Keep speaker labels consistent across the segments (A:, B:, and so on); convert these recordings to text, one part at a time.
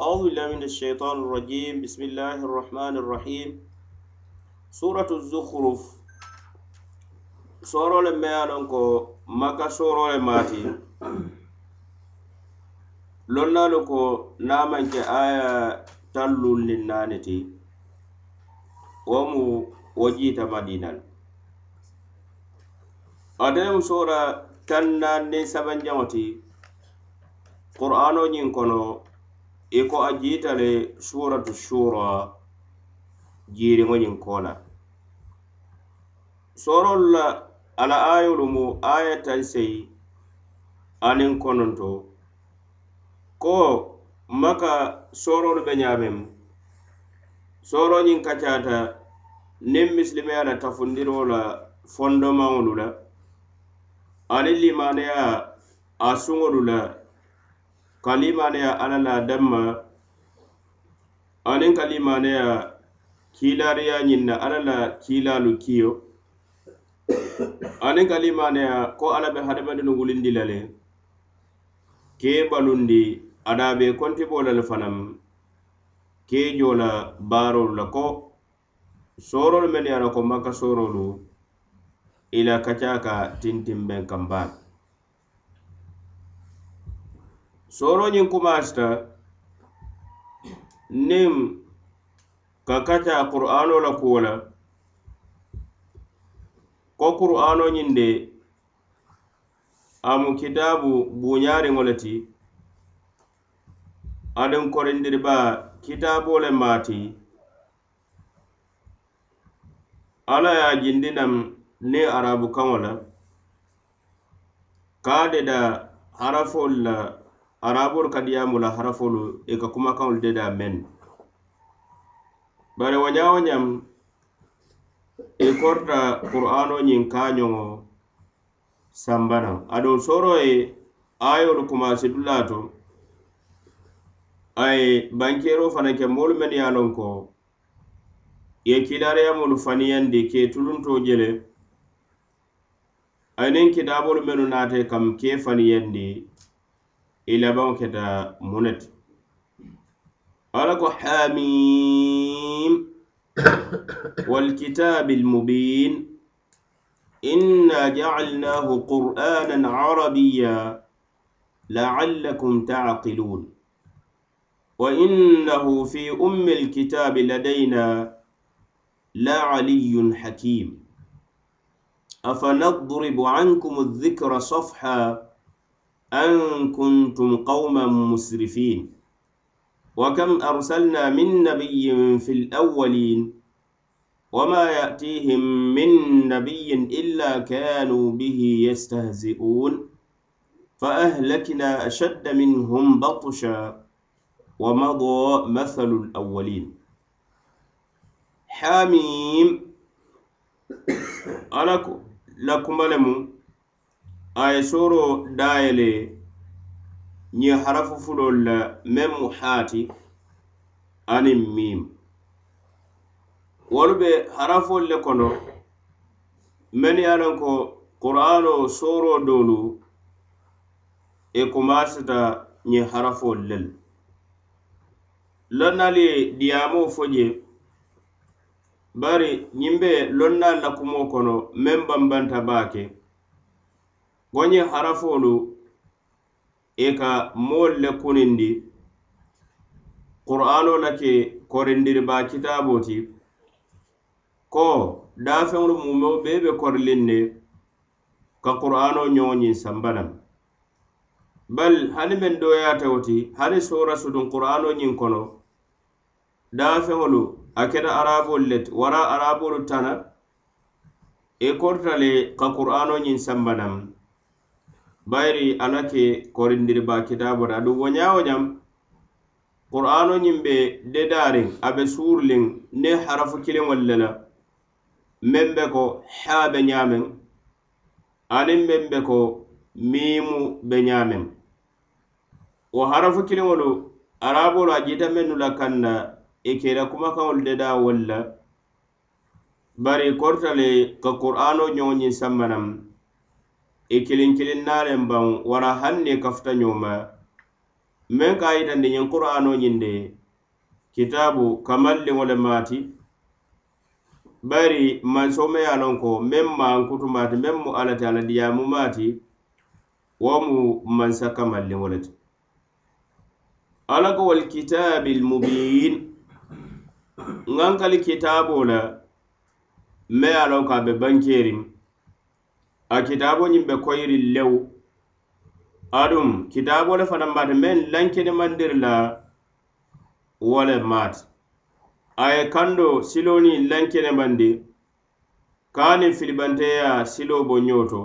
A: أعوذ بالله من الشيطان الرجيم بسم الله الرحمن الرحيم سورة الزخرف سورة لما يعلنكو مكة سورة ماتي لنا لكو نامنك آية تلو للنانتي ومو وجيت مدينة أدنم سورة تنان سبن جمتي قرآنو نينكونو i ko a jiita le suratu shura jiiriŋo ñiŋ ko la sorolu la ala ayolu mu aya taŋ seyi aniŋ kononto ko maka sorolu be ñaameŋ soro ñiŋ kacaata niŋ misilimeya la tafundiro la fondomaŋolu la aniŋ limaneya a suŋolu la kalimaneya alla la danma aniŋ kalimaneya kiilariya ñiŋ na alla la kiilaalu kiyo. Aniŋ kalimaneya ko alla be hadamadinu wulindi la le kee balundi ada be kontibo la le fanaŋ kee jo la baarolu la ko. Soorolu mennu ye a la ko makka soorolu ila kaca ka tintinben kambaala sooroñiŋ kumasita niŋ ka kata qur'ano la kuwo la ko qur'ano ñiŋ de amu kitaabu buuñaariŋo le ti adiŋ korindiriba kitaaboo le maati ala ye a jindi naŋ niŋ arabu kaŋo la ka a deda harafolu la arabolu ka diyamu la harafolu i ka kumakaŋolu de da meŋ na bari wo ñawo ñaŋ i e korta qur'ano ñiŋ kañoŋo sambanaŋ aduŋ soro ye ayolu kumasi dula to a ye bankero fanaŋ ke moolu mennu ye a loŋ ko ye kidariyamolu faniyandi ke tulunto jele aniŋ kitaabolu mennu naate kam ke faniyandi إلى بون كدا منت ألقوا حاميم. والكتاب المبين. إنا جعلناه قرآنا عربيا لعلكم تعقلون. وإنه في أم الكتاب لدينا لا علي حكيم. أفنضرب عنكم الذكر صفحًا أن كنتم قوما مسرفين. وكم أرسلنا من نبي في الأولين وما يأتيهم من نبي إلا كانوا به يستهزئون. فأهلكنا أشد منهم بطشا ومضى مثل الأولين. حاميم ألكم لكم لمن a ye sooro dayele ñiŋ harafu fulolu la meŋ mu haati aniŋ miim wolu be harafolu le kono meŋ ye a loŋ ko qur'ano soro doolu i kumaasita ñiŋ harafolu le la ye diyaamoo fo je bari ñiŋ be lonnaali la kumoo kono meŋ banbanta baa ke wo ñiŋ harafoolu i e ka moolu le kunindi. Qur'ano la ke korindiriba kitaabo ti. Ko daafeŋolu mumeo bee be korilin ne ka qur'ano ñoŋo ñiŋ sambanaŋ bal hani meŋ dooyaata ti hani soora sudun qur'ano ñiŋ kono daafeŋolu a keta araboolu le ti wara araboolu tana i korita le ka qur'ano ñiŋ sambanaŋ bayiri alla ke korindiriba kitaboto aduŋ wo ñaa wo ñaŋ qur'ano ñiŋ be dedaariŋ a be ne harafu kiliŋol le membe ko haa be ñaameŋ aniŋ meŋ ko mimu be ñaameŋ wo harafu kiliŋolu arabolu a jita mennu la kaŋ na i e ke i la kumakaŋolu dedaa bari kortale ka qur'ano ñoŋo ñiŋ samma E i kiliŋ kiliŋ naaleŋ baŋ wara haŋ ne kafuta ñoma meŋ ka yitandi ñiŋ qur'ano ñiŋ de kitaabu kamalliŋo le maati bari manso me ye a loŋ ko meŋ maankutu maati meŋ mu alla ti alla diyaamu maati wo mu mansa kamalliŋo le ti. Alla ko wal kitabil mubiin ŋankali kitaabo la me ye a loŋ ko a be bankeeriŋ. a kitabo ñiŋ be koyiri lew aduŋ kitabo le fanaŋ maati meŋ lankene mandiri la wo le maati a ye kando siloo niŋ lankene mandi ka niŋ filibanteya silo bo ñoo to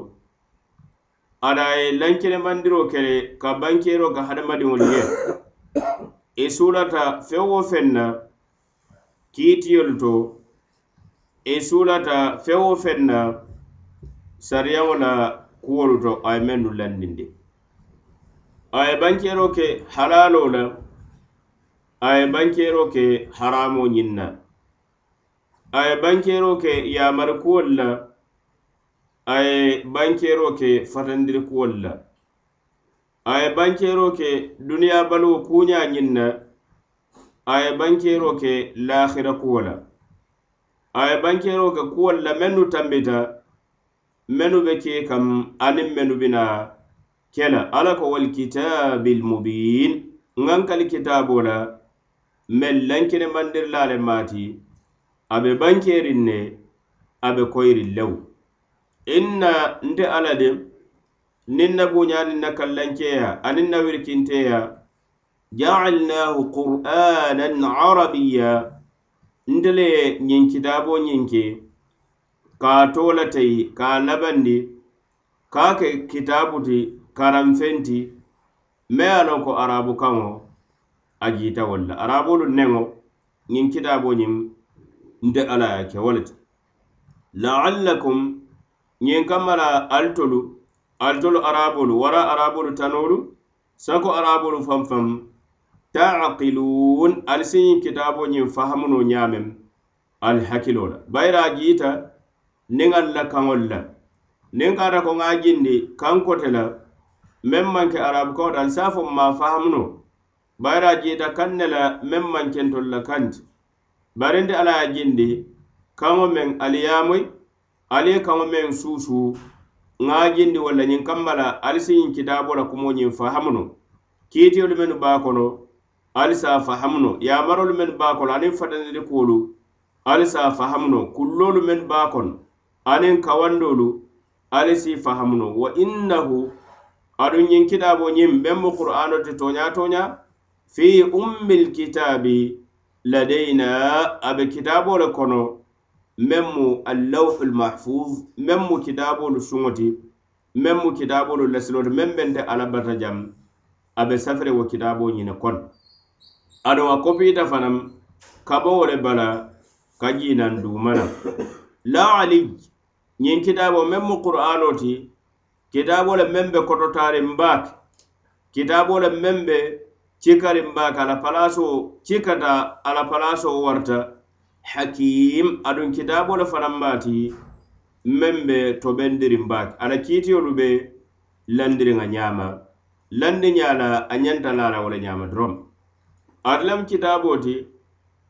A: ada a ye lankene mandiro kele ka bankero ka hadamadiŋolu ye. E I sulata feŋ wo feŋ na kiitiyolu to. E I sulata feŋ wo feŋ na sariyaŋo la kuwolu to a ye mennu landindi a ye bankero ke halalo la a ye bankero ke haramo ñiŋ na. A ye bankero ke yamari kuwolu la a ye bankero ke fatandiri kuwolu la a ye bankero ke duniya baluwo kuña ñiŋ na a ye bankero ke lahira kuwo la. A ye bankero ke kuwolu la mennu tambita mennu be ke kam aniŋ mennu bina kela alla ko wal kitabil mubin. Ŋaŋ kali kitaabo la meŋ lankene mandirila le maati a be bankeriŋ ne a be koyiriŋ lewu inna nte alla de niŋ na buñaaniŋ na kallankeya aniŋ na wirikinteya jaalnahu qur'anan arabiya ntele ñiŋ kitabo ñiŋ ke ka tola to le ka labandi ka ke kitabu ti karanfenti me ye a loŋ ko arabu kaŋo a jiita wolu la arabolu neŋo ñiŋ kitabo ñiŋ nte ala ye ke wo le ti laallakum ñiŋ kamma la ali tolu ali tolu arabolu wara arabolu tanolu sako arabolu fanfaŋ faŋ taaqiluun ali si ñiŋ kitabo ñiŋ fahamuno ñaameŋ ali hakkilo la bayira a jiita niŋ ali la kaŋol la. Niŋ ka ko ŋa jindi kaŋ kote la meŋ maŋ ke arabukaŋo ti ali se a fo maa fahamu no. Bayiri a jiita kaŋ ne la meŋ maŋ kentolu la kaŋ ti. Bari nte ala ye jindi kaŋo meŋ ali ye moyi ali ye kaŋo meŋ suusuu ŋa jindi walla ñiŋ kamma la ali si ñiŋ kitaabo la kumo ñiŋ fahamu no. Kiitiyolu mennu be a kono ali se a fahamu no. Yaamarolu mennu be a kono aniŋ fataniri kuolu ali se a fahamu no. Kulloolu mennu be a kono. aniŋ kawandolu ali si fahamuno wa innahu aduŋ ñiŋ kitabo ñiŋ beŋ mu qur'ano ti toña toña fi ummil kitabi ladayna a be kitaaboo le kono meŋ mu allawhul mahfuz meŋ mu kitabolu suŋo ti meŋ mu kitabolu lasiloo ti meŋ bente alla bata jam a be safere wo kitabo ñine kono. Aduŋ a kopiita fanaŋ kaboo le bala ka jiinaŋ duumana la ali ñiŋ kitaabo meŋ mu qur'aano ti kitaabo le meŋ be kototariŋ baake kitaabo le meŋ be cikariŋ baake ala palaasoo cikata ala palaasoo warta. Hakiim aduŋ kitaabo le fanaŋ baati meŋ be tobendiriŋ baake. Ala kiitiyolu be landiriŋa ñaama landi ñaa a ñanta la la wo le ñaama doroŋ. Ate lem kitaaboo ti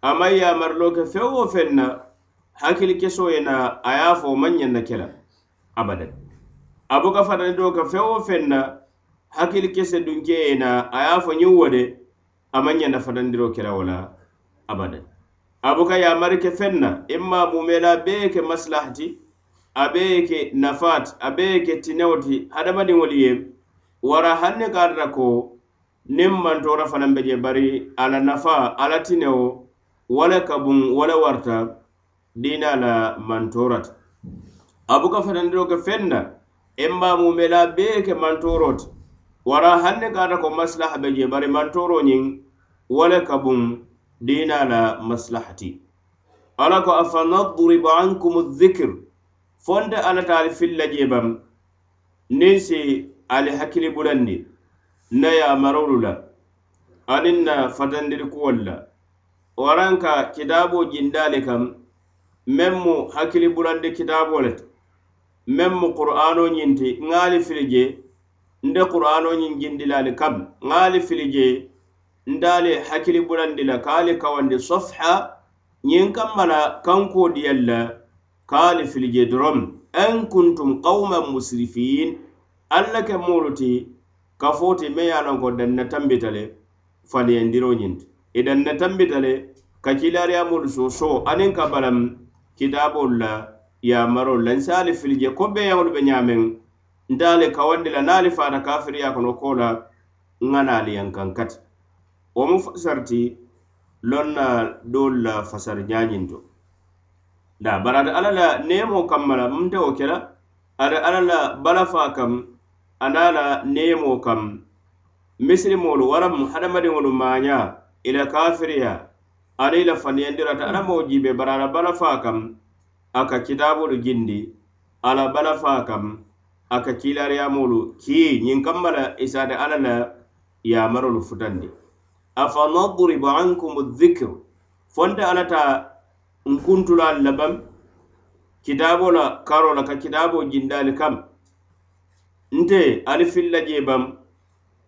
A: a maŋ yamarilo ke feŋ wo feŋ na hakkili keso ye na a ye a fo maŋ ñanna ke la abadan a buka fatandiro ka feŋ wo feŋ na hakkili kese dunke ye na a ye a fo ñiŋ wo de a maŋ ñanna fatandiro ke la wo la abadan a buka yamari ke feŋ na imma mumela bee ke maslahati a bee ke nafaati a bee ke tinewo ti hadamadiŋolu ye wara hanne kaatata ko niŋ mantora fanaŋ be je bari a la nafa a la tinewo wo le kabuŋ wo le warta diina la mantorata abuka fanandiro ke fenna emma mumela bee ke mantoro ti wara hanne kata ko maslaha be je bari mantoro ñiŋ wole kabun diina la maslahati. Ala ko afanadribu ankum dhikr fonte ala taali filla jebam niŋ si ali hakkili bulandi na yamarolu la aniŋ na fatandiri kuwol la. Waranka kitaabo jindaali kam meŋ mu hakkili bulandi kitaaboo le to meŋ mu qur'ano ñinti ŋa fili je nde qur'ano ñiŋ jindilali kam. Ali kabi ŋa fili je nte hakkili bulandi la ka kawandi sofha ñiŋ kamma la kankuo diyaŋ la ka ali fili je doroŋ an kuntum qawman musrifin alla ke moolu ti kafoo ti meŋ ye e a loŋ danna tambita le faliyandiroo ñinti i danna tambita le ka kilaariyamolu soosoo aniŋ ka balamu kitaabolu la yamarolu la. Nsaali filije ko beeyaŋolu be ñaameŋ ntaali kawandi la naali faata kafiriya kono ko la nŋa na ali yankaŋ kati wo mu fasarti loŋ na doolu la fasari ñañinto da bari ate alla la neemo kamma la nte wo ke la ate alla la balafa kam ana la neemo kam. Misilimolu waraŋ hadamadiŋolu maañaa ila kafiriya ala la faniyandirata alla moo jiibe bari ala bala faa kam a ka kitaabolu jindi ala bala faa kam a ka kiilaariyamolu kii ñiŋ kamma la isaate alla la yamarolu futandi. Afa nadribu ankum dhikr fonte alla ta nkuntulaal labam kitaabo la karo la ka kitaabo jindaali kam. Nte ali filla jee bam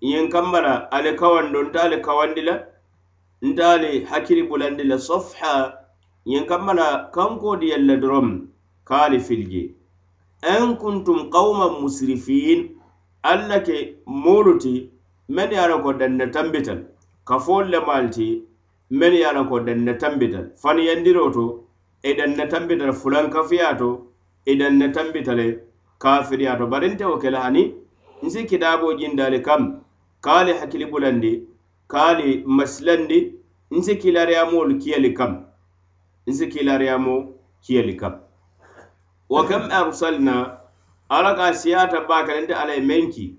A: ñiŋ kamma la ali kawando nte ali kawandi la nte ali hakkili bulandi la sofha ñiŋ kamma la kanko diyal la dorom ka ali fil je in kuntum qauman musrifin alla ke moolu ti men ye a ko danna tambital. Kafoolu le maal ti men ye a ko danna tambital. Faniyandiro to i danna tambital fulankafiya to i danna tambitale kafiriya to bari nte wo ke la hani nsi kitaabo jindali kam kaali hakkili bulandi kaali masilandi nsi kilariyamoolu kiyali kam. Nsi kilariyamo kiyali kam. Wa kam arsalna ala ka siyata bakalente ala ye menki.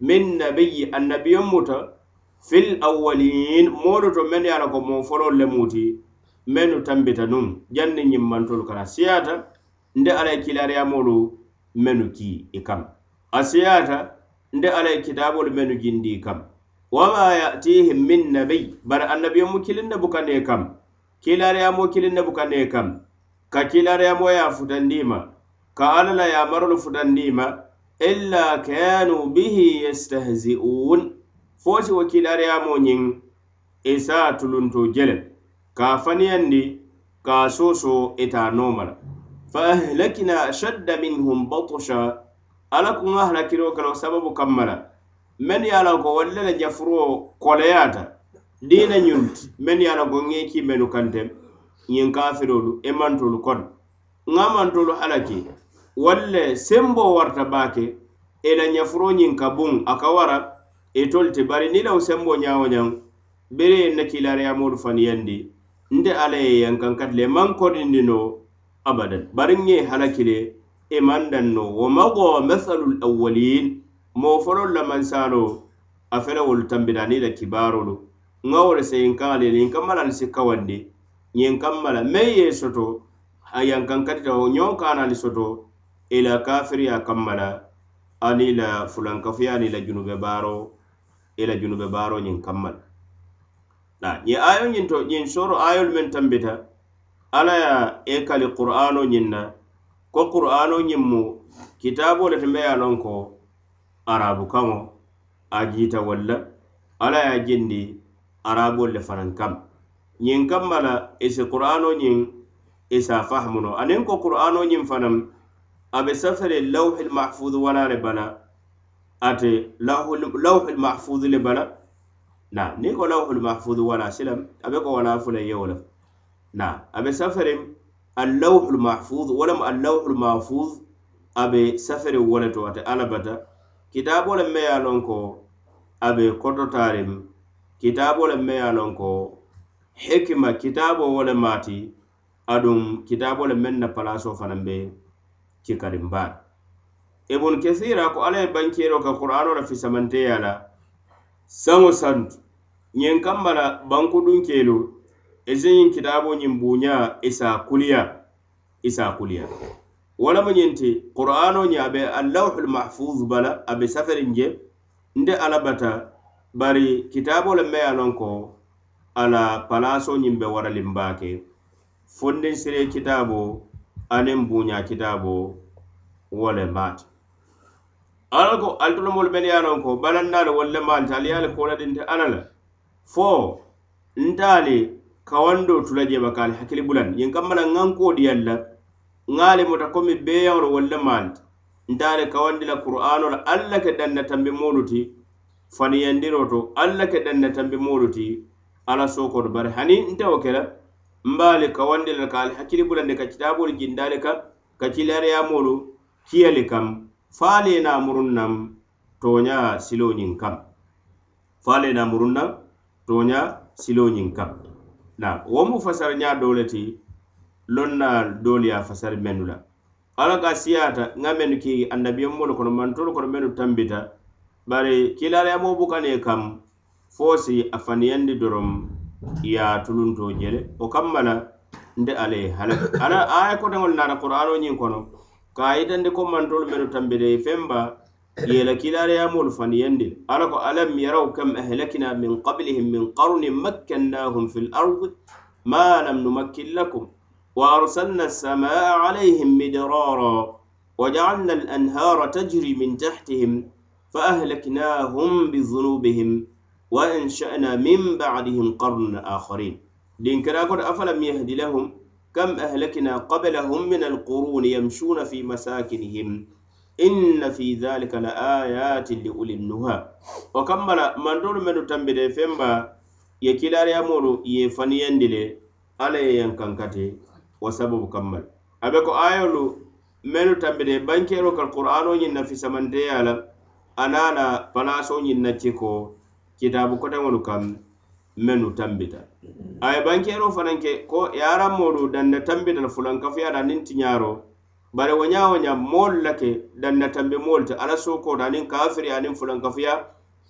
A: Min nabiyyi annabiyon muta fil awwalin moolu to men ye ala ko mo folol le muti. Menu tambita num janni ñimmantolu kana siyata nde ala ye kilariyamolu menu ki i kam. A siyata nde ala ye kitabolu menu jindi i kam. wama yatihim min nabiy bari annabiyomu kilinne bukane kam. Kilariyamo kilin kilinne bukane kam. Ka kilariyamo ya futandima. Ka alla la yamarolu futandima. Illa kanu bihi yastahzi'un. Fosi wo kilariyamo ñiŋ isa tulunto jele ka faniyandi ka soso ita nomala. Fa ahlakina ashadda minhum batusha. Ala kun ahlakiro kalo sababu kammala. men ye a loŋ ko wolle le jafuruo koleyaata diina ñunti men ye a ko ŋe kii menu kantem ñiŋ kafirolu e mantolu kono ŋa mantolu alla ke walle sembo warta baake e la ñafuro ñiŋ ka buŋ a ka wara itolu ti bari ni law sembo ñawo ñaŋ bere ye na kilariyamolu faniyandi nte alla ye yankaŋ kati le maŋ kodindi no abadan. Bari ŋe halakile e maŋ danno wo mago mathalu lawalin moo fololu la mansaalo a fele wolu tambita ni la kibaarolu nŋa wo le se yinkaŋa le yinkanma la ali si kawandi yinkanma la meŋ ye soto a yankaŋ katita wo ñoŋ kaana ali soto i la kafiriya kamma la ani la fulankafuya ani la junube baaro i la junube baaro ñiŋ kamma la la ñiŋ ayo ñiŋ to ñiŋ soro ayolu meŋ tambita alla ye e kali qur'ano ñiŋ na ko qur'ano ñiŋ mu kitaabo le tembe ye a loŋ ko arabu kaŋo a jiita walla ala ye a jindi arabolu le fanaŋ kam. Ñiŋ kamma la i si qur'ano ñiŋ isa si fahamu no aniŋ ko qur'ano ñiŋ fanaŋ a be safele lawhil mahfudu wala le bala ate lawhil mahfudu le bala na niŋ ko lawhil mahfudu wala silam a be ko wala fula yewo le na a be saferiŋ allawhul mahfud walam allawhul mahfud a be saferiŋ wo le to ate alla bata kitaabo le me ye a loŋ a be kitaabo le me ye a loŋ hikima kitaabo wo le maati aduŋ kitaabo le meŋ na palaso fanaŋ be ibun kesira ko alla ye bankero ka qur'ano la fisamanteya la saŋo santu. Ñiŋ kamma la banku dunkeelu isi ñiŋ kitaabo ñiŋ buuña isa kuliya isa kuliya wala mu ñinti qur'ano ñe abe allawhul mahfuz bala abe safarin je nde ala bata bari kitabo le meya lon ko ala palaso ñiŋ be waralin baake fondin sire kitabo aniŋ buña kitabo wo le maati ala ko altulumolu men ye lon ko balannaalu wolu le maalita ali ye ali koladinti ala la fo ntaali kawando tula jeba ka ali hakkili bulan. Yin kammala ŋankuwo diyalu ŋa le muta komi beeyaŋolu wolu le maanti nte kawandi la qur'ano la alla ke danna tambi moolu ti faniyandiro to alla ke danna tambi moolu ti ala sookoto bari hani ntewo ke la mbaali kawandi la ka ali hakkili bulandi ka kitaabolu jindaali kam ka kilariyamolu kiya le kam faali na murun nam toña siloo kam. Faali na murun nam toña siloo kam. Na wo mu fasara ña doole ti loŋ na doolu ye fasari mennu la ala ka siyata nŋa mennu ki annabiyenmolu kono mantolu kono mennu tambita bari kiilaalayamoo bukane kam fo si a faniyandi dorom ya tulunto jele o kamma la nte alla ye halaki ala aya kotaŋolu naata qur'ano ñiŋ kono ka a yitandi ko mantolu mennu tambita ye femba yela kiilaalayamoolu faniyandi. Ala ko alam yaraw kam ahlakina min qablihim min qarnin makkannahum fi l ardi ma lam numakkin lakum. وأرسلنا السماء عليهم مدرارا وجعلنا الأنهار تجري من تحتهم فأهلكناهم بذنوبهم وأنشأنا من بعدهم قرن آخرين. دين كراكود أفلم يهد لهم؟ كم أهلكنا قبلهم من القرون يمشون في مساكنهم؟ إن في ذلك لآيات لأولي النهى. وكمل من دون من تنبد فيما يكلا يمولو يفنيان دلي على ينكنكتي wa sababu kammal. Abe ko ayolu menu tambide bankero kal qur'ano nyin na fisamanteya la anala palaso nyin na ciko kitabu kotaŋolu kam menu tambita. A bankero fananke ko ko yaranmolu danna tambita la fulankafuyaata aniŋ tiñaro bari wo ñaa wo ña moolu la danna tambi moolu te ala sokota aniŋ kafiri aniŋ fulankafuya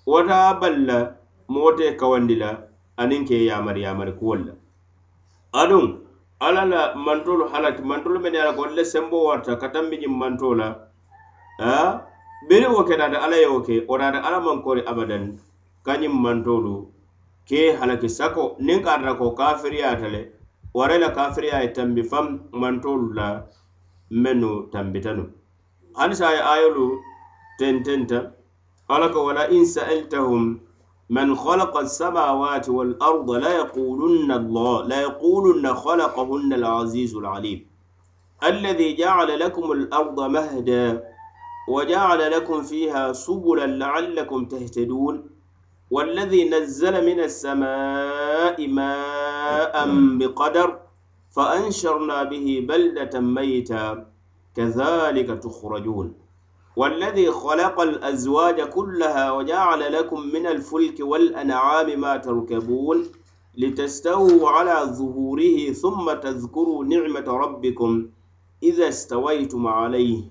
A: wota balla moo te kawandi la aniŋ ke yamari yamari kuwolu la aduŋ ala la mantolu halaki mantolu men ye a la ko le sembo warta ka taŋ mijiŋ manto la a beri wo ke naata ala ye wo ke wo naata ala maŋ kori abadan kañiŋ mantolu ke halaki sako niŋ ka ata ko kafiriyaata le wara la kafiriya ye tambi fam mantolu la mennu tambitanu. Hani sa ye ayolu tententa ala ko wala in sa'iltahum من خلق السماوات والأرض لا يقولن الله لا يقولن خلقهن العزيز العليم. الذي جعل لكم الأرض مهدا وجعل لكم فيها سبلا لعلكم تهتدون. والذي نزل من السماء ماء بقدر فأنشرنا به بلدة ميتا كذلك تخرجون. والذي خلق الأزواج كلها وجعل لكم من الفلك والأنعام ما تركبون لتستووا على ظهوره ثم تذكروا نعمة ربكم إذا استويتم عليه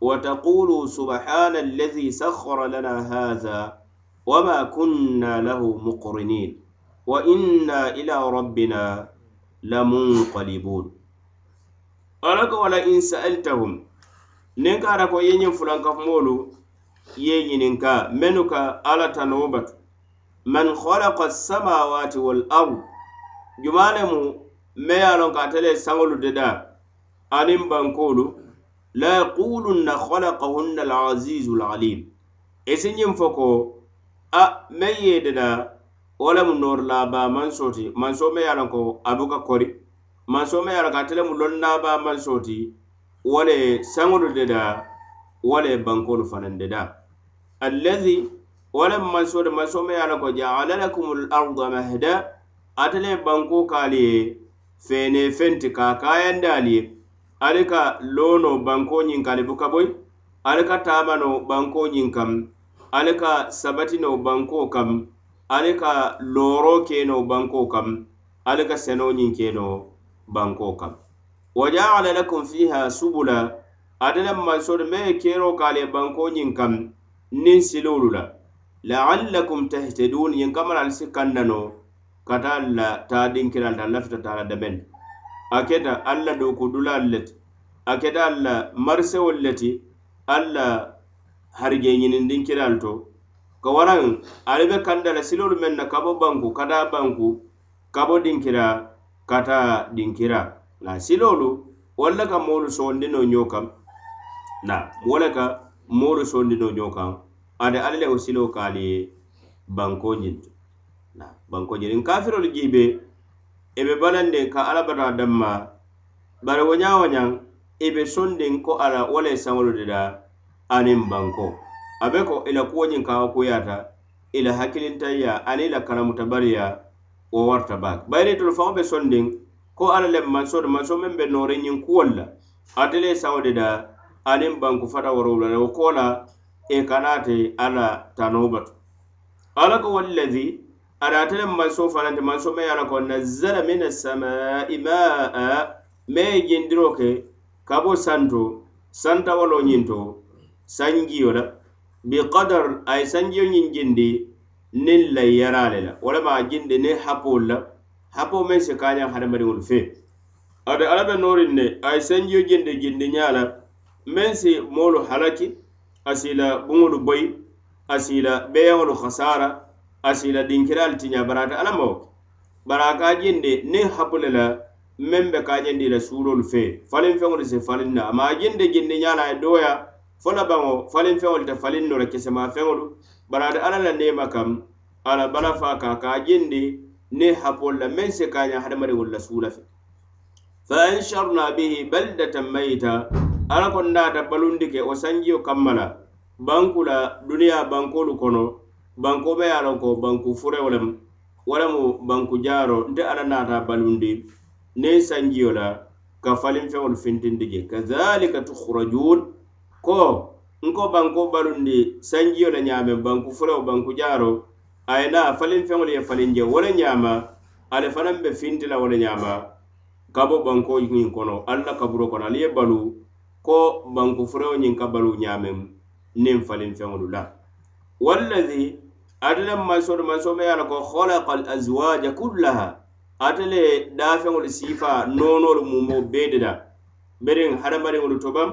A: وتقولوا سبحان الذي سخر لنا هذا وما كنا له مقرنين وإنا إلى ربنا لمنقلبون. ألك ولئن سألتهم niŋ ka ara ko i ye ñiŋ fulankafumoolu ye ñininka mennu ka alla tanoo batu. Man halaka samawati wal ard. Juma le mu me ye a loŋ ka ate le saŋolu deda aniŋ bankoolu la yaqulunna halakahunna alazizu alalim. Isi ñiŋ fo ko a meŋ ye deda wo lemu noori laaba mansoo ti. Mansoo me ye a loŋ ko a buka kori. Mansoo me ye a loŋ ka ate le mu loŋ naaba mansoo ti. wale le saŋolu de da bankolu fanaŋ deda allazi wo mansode mansome ye a la ko jaala lakumul arda mahda ate le banko kaali ye fene fenti ka kayandi ali ye. Ali ka loono banko ñiŋ kali buka boy ali ka tamano banko ñiŋ kam ali ka sabatino banko kam ali ka looro keno banko kam ali ka seno ñiŋ keno banko kam. wajaala lakum fiha subula ate le me ye keeroo ka banko ñiŋ kam niŋ siloolu la laallakum tahtadun ñiŋ kamara ali si kanna no ka taa la taa dinkiralta a lafita taa la damen a keta ali la dookudulaalu le ti a keta ali la marisewolu le ti ali la harije to ka waraŋ ali be kanda silolu meŋ na kabo banku ka banku kabo dinkira kata dinkira na siloolu walla ka moolu soondino ño kam. Na wo ka moolu soondino ñoo kaŋ ate alla le wo siloo kaali ye banko ñinto na banko ñinin kafirolu jiibe i be e balandi ka alla bata damma bari wo ñaa wo ñaŋ i e be sondin ko ala wo le saŋolu de la aniŋ banko a be ko i la kuwo ñiŋ kaŋ kuyaata i la hakkilintayya aniŋ i la karamutariya wo warta baake. Bayiri itolu faŋo be sondin ko alla le manso de manso meŋ be noore ñiŋ kuwolu la ate le saŋo de da aniŋ banku fata worowula la wo ko la e kana te alla tanoo batu alla ko wallazi ada ate le mansoo fanaŋ te mansoo meŋ ye a la ko nazzala min assamai maa me ye jendiroo ke ka bo santo santawaloo ñiŋ to sanjiyo la biqadar a ye sanjiyo ñiŋ jindi niŋ layyara le la walama a jindi niŋ hapol la hapo men se kañaŋ hadamadiŋolu fe. Ate alla be noorin ne a ye sanjio jende jendiña la meŋ si moolu halaki a si la buŋolu boyi a si la beyaŋolu hasara a si la dinkiralu tiña bari ate alla mawo ke bari a ka jende niŋ hapu le la meŋ be ka la suurolu fe. Faliŋ feŋolu si faliŋ na. Ama a jende jendiña la a ye dooya fo la baŋo faliŋ feŋolu te faliŋ no la kesema feŋolu bari ate alla la neema kam ala bala fa ka ka jende niŋ hapol la meŋ si kaña hadamadiŋolu la suula fe fa ansharna bihi baldatan mayita alla ko naata balundi ke wo sanjiyo kamma la banku la duniya bankolu kono banko be ye ko banku furewo lem wo lemu banku jaaro nte alla naata balundi niŋ sanjiyo la ka faliŋ feŋolu fintindi je. Kadhalika tukhrajun ko nko banko balundi sanjiyo la ñaameŋ banku furewo banku jaaro a ye naa faliŋ feŋolu ye faliŋ je wo le ñaama ali fanaŋ be finti la wo le ñaama ka bo banko ñiŋ kono alla la kaburo kono ali ye balu ko banku furewo ñiŋ ka balu ñaameŋ niŋ faliŋ feŋolu la. Wallazi ate le mansodo mansome ye a la ko halaka al azwaja kullaha ate le daafeŋolu siifa noonolu mumo bee de da beriŋ hadamadiŋolu to bam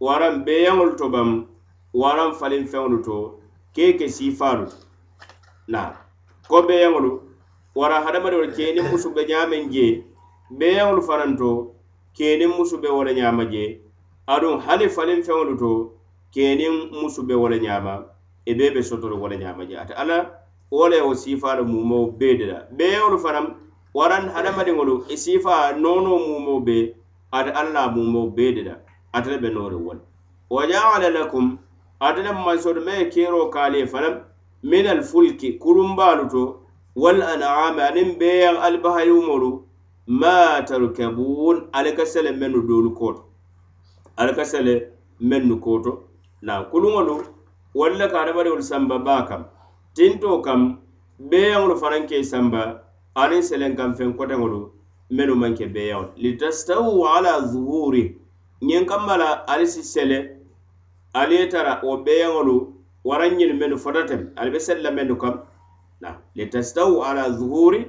A: waraŋ beeyaŋolu to bam waraŋ faliŋ feŋolu to kee siifaalu to naam. Ko beeyaŋolu wara hadamadiŋolu ke niŋ musu be ñaameŋ jee. Beeyaŋolu fanaŋ to ke niŋ musu be wo le ñaama jee. Aduŋ hali faliŋ feŋolu to ke niŋ musu be wo le ñaama i bee be sotolu wo le ñaama jee. Ate alla wo le wo siifaa mumoo bee de la beeyaŋolu fanaŋ waraŋ hadamadiŋolu i e siifaa noonoo mumoo be ate alla mumoo bee de la ate le be noori wo le wa jaala lakum ate le mansooto me ye keeroo kaalee fanaŋ min alfulki kurumbaalu to wal an'ami aniŋ beeyaŋ alibahayumoru ma tarkabun ali ka sele mennu doolu koto ali ka sele mennu koto na kuluŋolu walla le ka hadamadiŋolu samba baa kam tinto kam beeyaŋolu fanaŋ ke samba aniŋ selen kaŋ feŋ koteŋolu mennu maŋ ke beeyaŋolu. Litastawu ala zuhuri ñiŋ kamma la ali si sele ali ye tara wo beeyaŋolu waraŋ ñinu mennu fotatem ali be sella mennu kam. Na litastawu ala zuhuri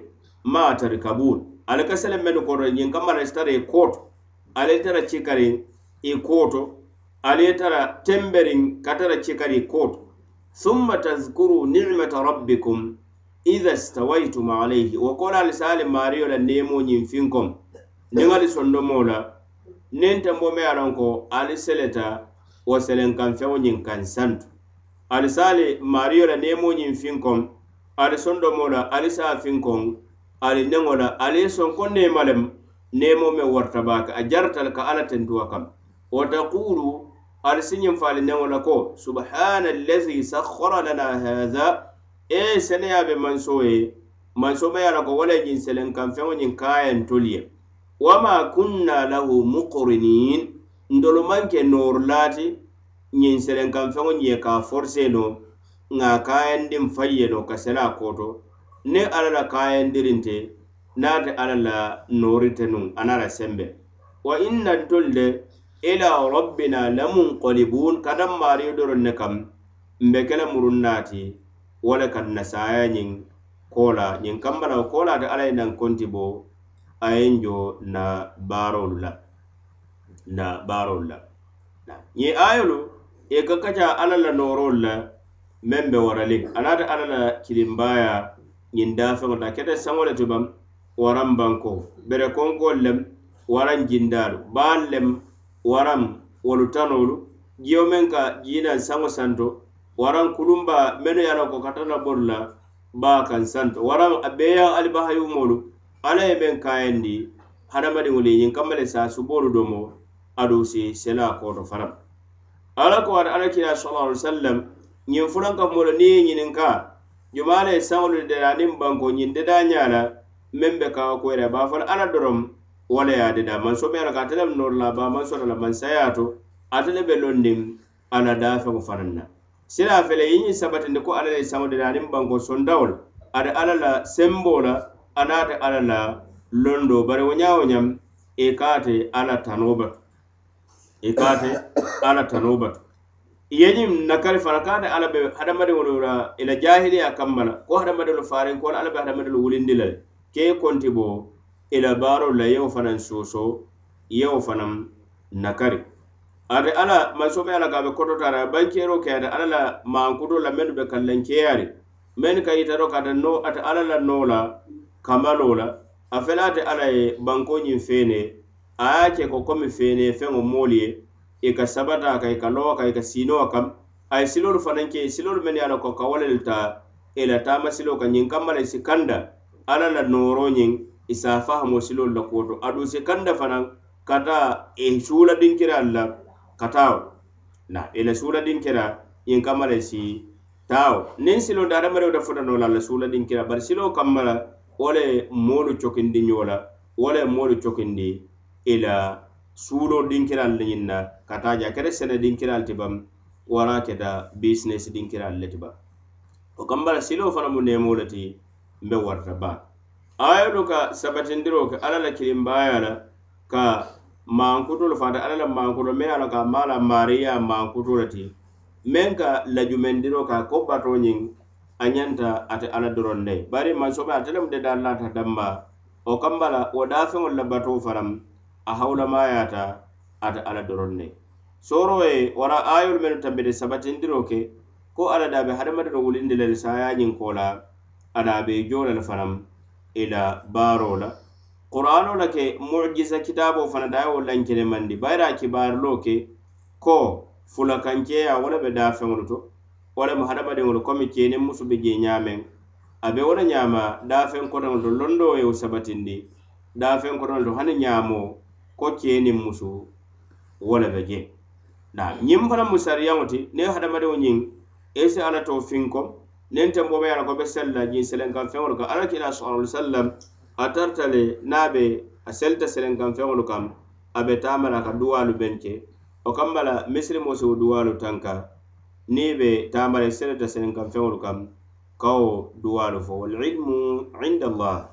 A: ma tarkabun ali ka sele mennu koto. Ñiŋ kamma la tara i kooto ali tara cikariŋ i kooto ali tara temberiŋ ka cikari i kooto tazkuru nimata rabbikum idha stawaytum alayhi. Wo kola ali sa ali mario la nemo ñiŋ finkom niŋ ali sondomo la niŋ tembo me ye a loŋ ko ali seleta wo selenkaŋ feŋo ñiŋ kaŋ ali sali mario la nemoñiŋ finkoŋ ali sondomo la ali se a finkoŋ ali neŋo la ali ye sonkonne lem nemo me warta baake. A jarata le ka alla tentuwa kam. Wa taqulu ali si ñiŋ faali neŋo la ko subhana allazi sakhara lana hadha e seneya be manso ye manso ma ye la ko wala ñiŋ selen kan feŋo ñiŋ kaayen tolu ye wama kunna lahu muqrinin. Ndolu maŋ ke nooru laati ñiŋ selenkaŋ feŋo je ka forse no ŋa kayandin kaayandiŋ no ka sela koto niŋ alla la kayandirinte naate alla la noori te nuŋ aniŋ la sembe. Wa inna ntolu de ila rabbina lamunqalibuun kadaŋ maariyo doroŋ ne kam mbe kele muruŋ naati wo le kaŋ nasaaya ñiŋ koo la ñiŋ kamba la wo koo alla ye naŋ konti bo a ye jo na baarolu la na baarolu la. Ñiŋ ayolu i ka kaca alla la noorolu la meŋ be waraliŋ anaata alla la kilimbaaya ñiŋ daafeŋo daafeŋota kete saŋo le tubaŋ waraŋ banko bere konkoolu lem waraŋ jindaalu. Baalu lem waraŋ wolu tanoolu jiyo meŋ ka jiinaŋ saŋo santo. Waraŋ kulumba mennu ye a loŋ ko kata la boru la baa kaŋ santo. Waraŋ a beeyaŋ alibahayumoolu. Alla ye meŋ kayandi hadamadiŋolu ye ñiŋ kamma le saa suboolu domo aduŋ si sela koto fanaŋ. ala ko wata alakira sallallahu alaihi wasallam ñiŋ fulaŋ ka moolu niŋ ye ñininka jumaa le saŋolu de dada banko ñiŋ dada ñaa la meŋ be kawa koyira a fo ala doroŋ wo le ye a dada maŋ someya la ka ate le noori la a be a la maŋ sayaa to ate le be londiŋ ala daafeŋo fanaŋ na. Sila a fele ye ñiŋ sabatindi ko ala le saŋo dada niŋ banko sondawo la ada ala la semboo la anaate ala la londo bari wo ñaa wo ñaŋ i e ka ate ala tanoo batu i e ka ate alla tanoba batu yeñiŋ nakari fana kaata alla be hadamadiŋolu la i la jahiliya kamma la ko hadamadiŋolu faariŋ ko la alla be hadamadiŋolu wulindi la ke konti bo i la baarolu la yewo fanaŋ soso yewo fanaŋ nakari ate ala manso be ala ka be kototara bankero ke ate ala la mankuto la mennu be kallankeyaari mennu ka yitaro ka no ate alla la noo la kamalo la a fela ate ala ye banko ñiŋ feene a ye ke ko komi feene feŋo moolu ye i ka sabata ka i ka lowa ka i ka siinowa kam. A ye silolu fanaŋ ke silolu mennu ye a la ko ka wo le ta i la taama siloo ka ñiŋ kamma la i si kanda alla la nooro ñiŋ i se a fahamo silolu la kuwo to aduŋ si kanda fanaŋ ka taa i suula dinkiraalu la ka taa na i la suula dinkira ñiŋ kamma la i si taawo niŋ siloo de hadamadiŋo de futa noo la la suula dinkira. Bari siloo kamma la wo le moolu cokindi ñoo la wo le moolu cokindi i la suulo dinkiral le ñiŋ na ka taa je a kere sene dinkiral ti bam wara keta business dinkiral le ti ba o kambala siloo fana mu neemoo le ti mbe warta baa ayolu ka sabatindiroo ke alla la kilimbaaya la ka maankutolu fata alla la maankuto meŋ ala ka maa la maariya maankuto le ti meŋ ka lajumendiroo ka ko batoo ñiŋ a ñanta ate alla doroŋ ne. Bari mansobe ate lemu de daalla damma o kambala wo daafeŋolu la batoo fanaŋ a hawulamayata ata ala doron ne sooro ye wara ayolu menu tambide sabatindiro ke ko ala daabe hadamadiro wulindi lel sayañin kola ala be jolal fanam ila fanaŋ la qur'ano la ke mujisa kitabo fana dayo lankene mandi bayra kibarlo ke ko fulankankeya wo le be daafeŋolu to wo lemu hadamadiŋolu komi kene musu be je ñaameŋ abe wala wo da ñaama daafeŋ to londo ye sabatindi da daafeŋ kotoŋolu to hani ñaamoo ko cee niŋ musu wo le be je. Naa ñiŋ fana mu sariyaŋo ti ne hadamadiŋo ñiŋ esi si alla to fiŋ niŋ tenbo be ye ko be seli la ñiŋ selenkaŋ feŋolu kaŋ alla kila sallallahu alaihi wasallam a tarta le niŋ a be a selita selenkaŋ feŋolu kaŋ a be taama la ka duwaalu beŋ ke. O kamma la misilimo si wo duwaalu tanka niŋ be taama la i selita selenkaŋ feŋolu kaŋ ka wo duwaalu fo. Walilmu inda allah.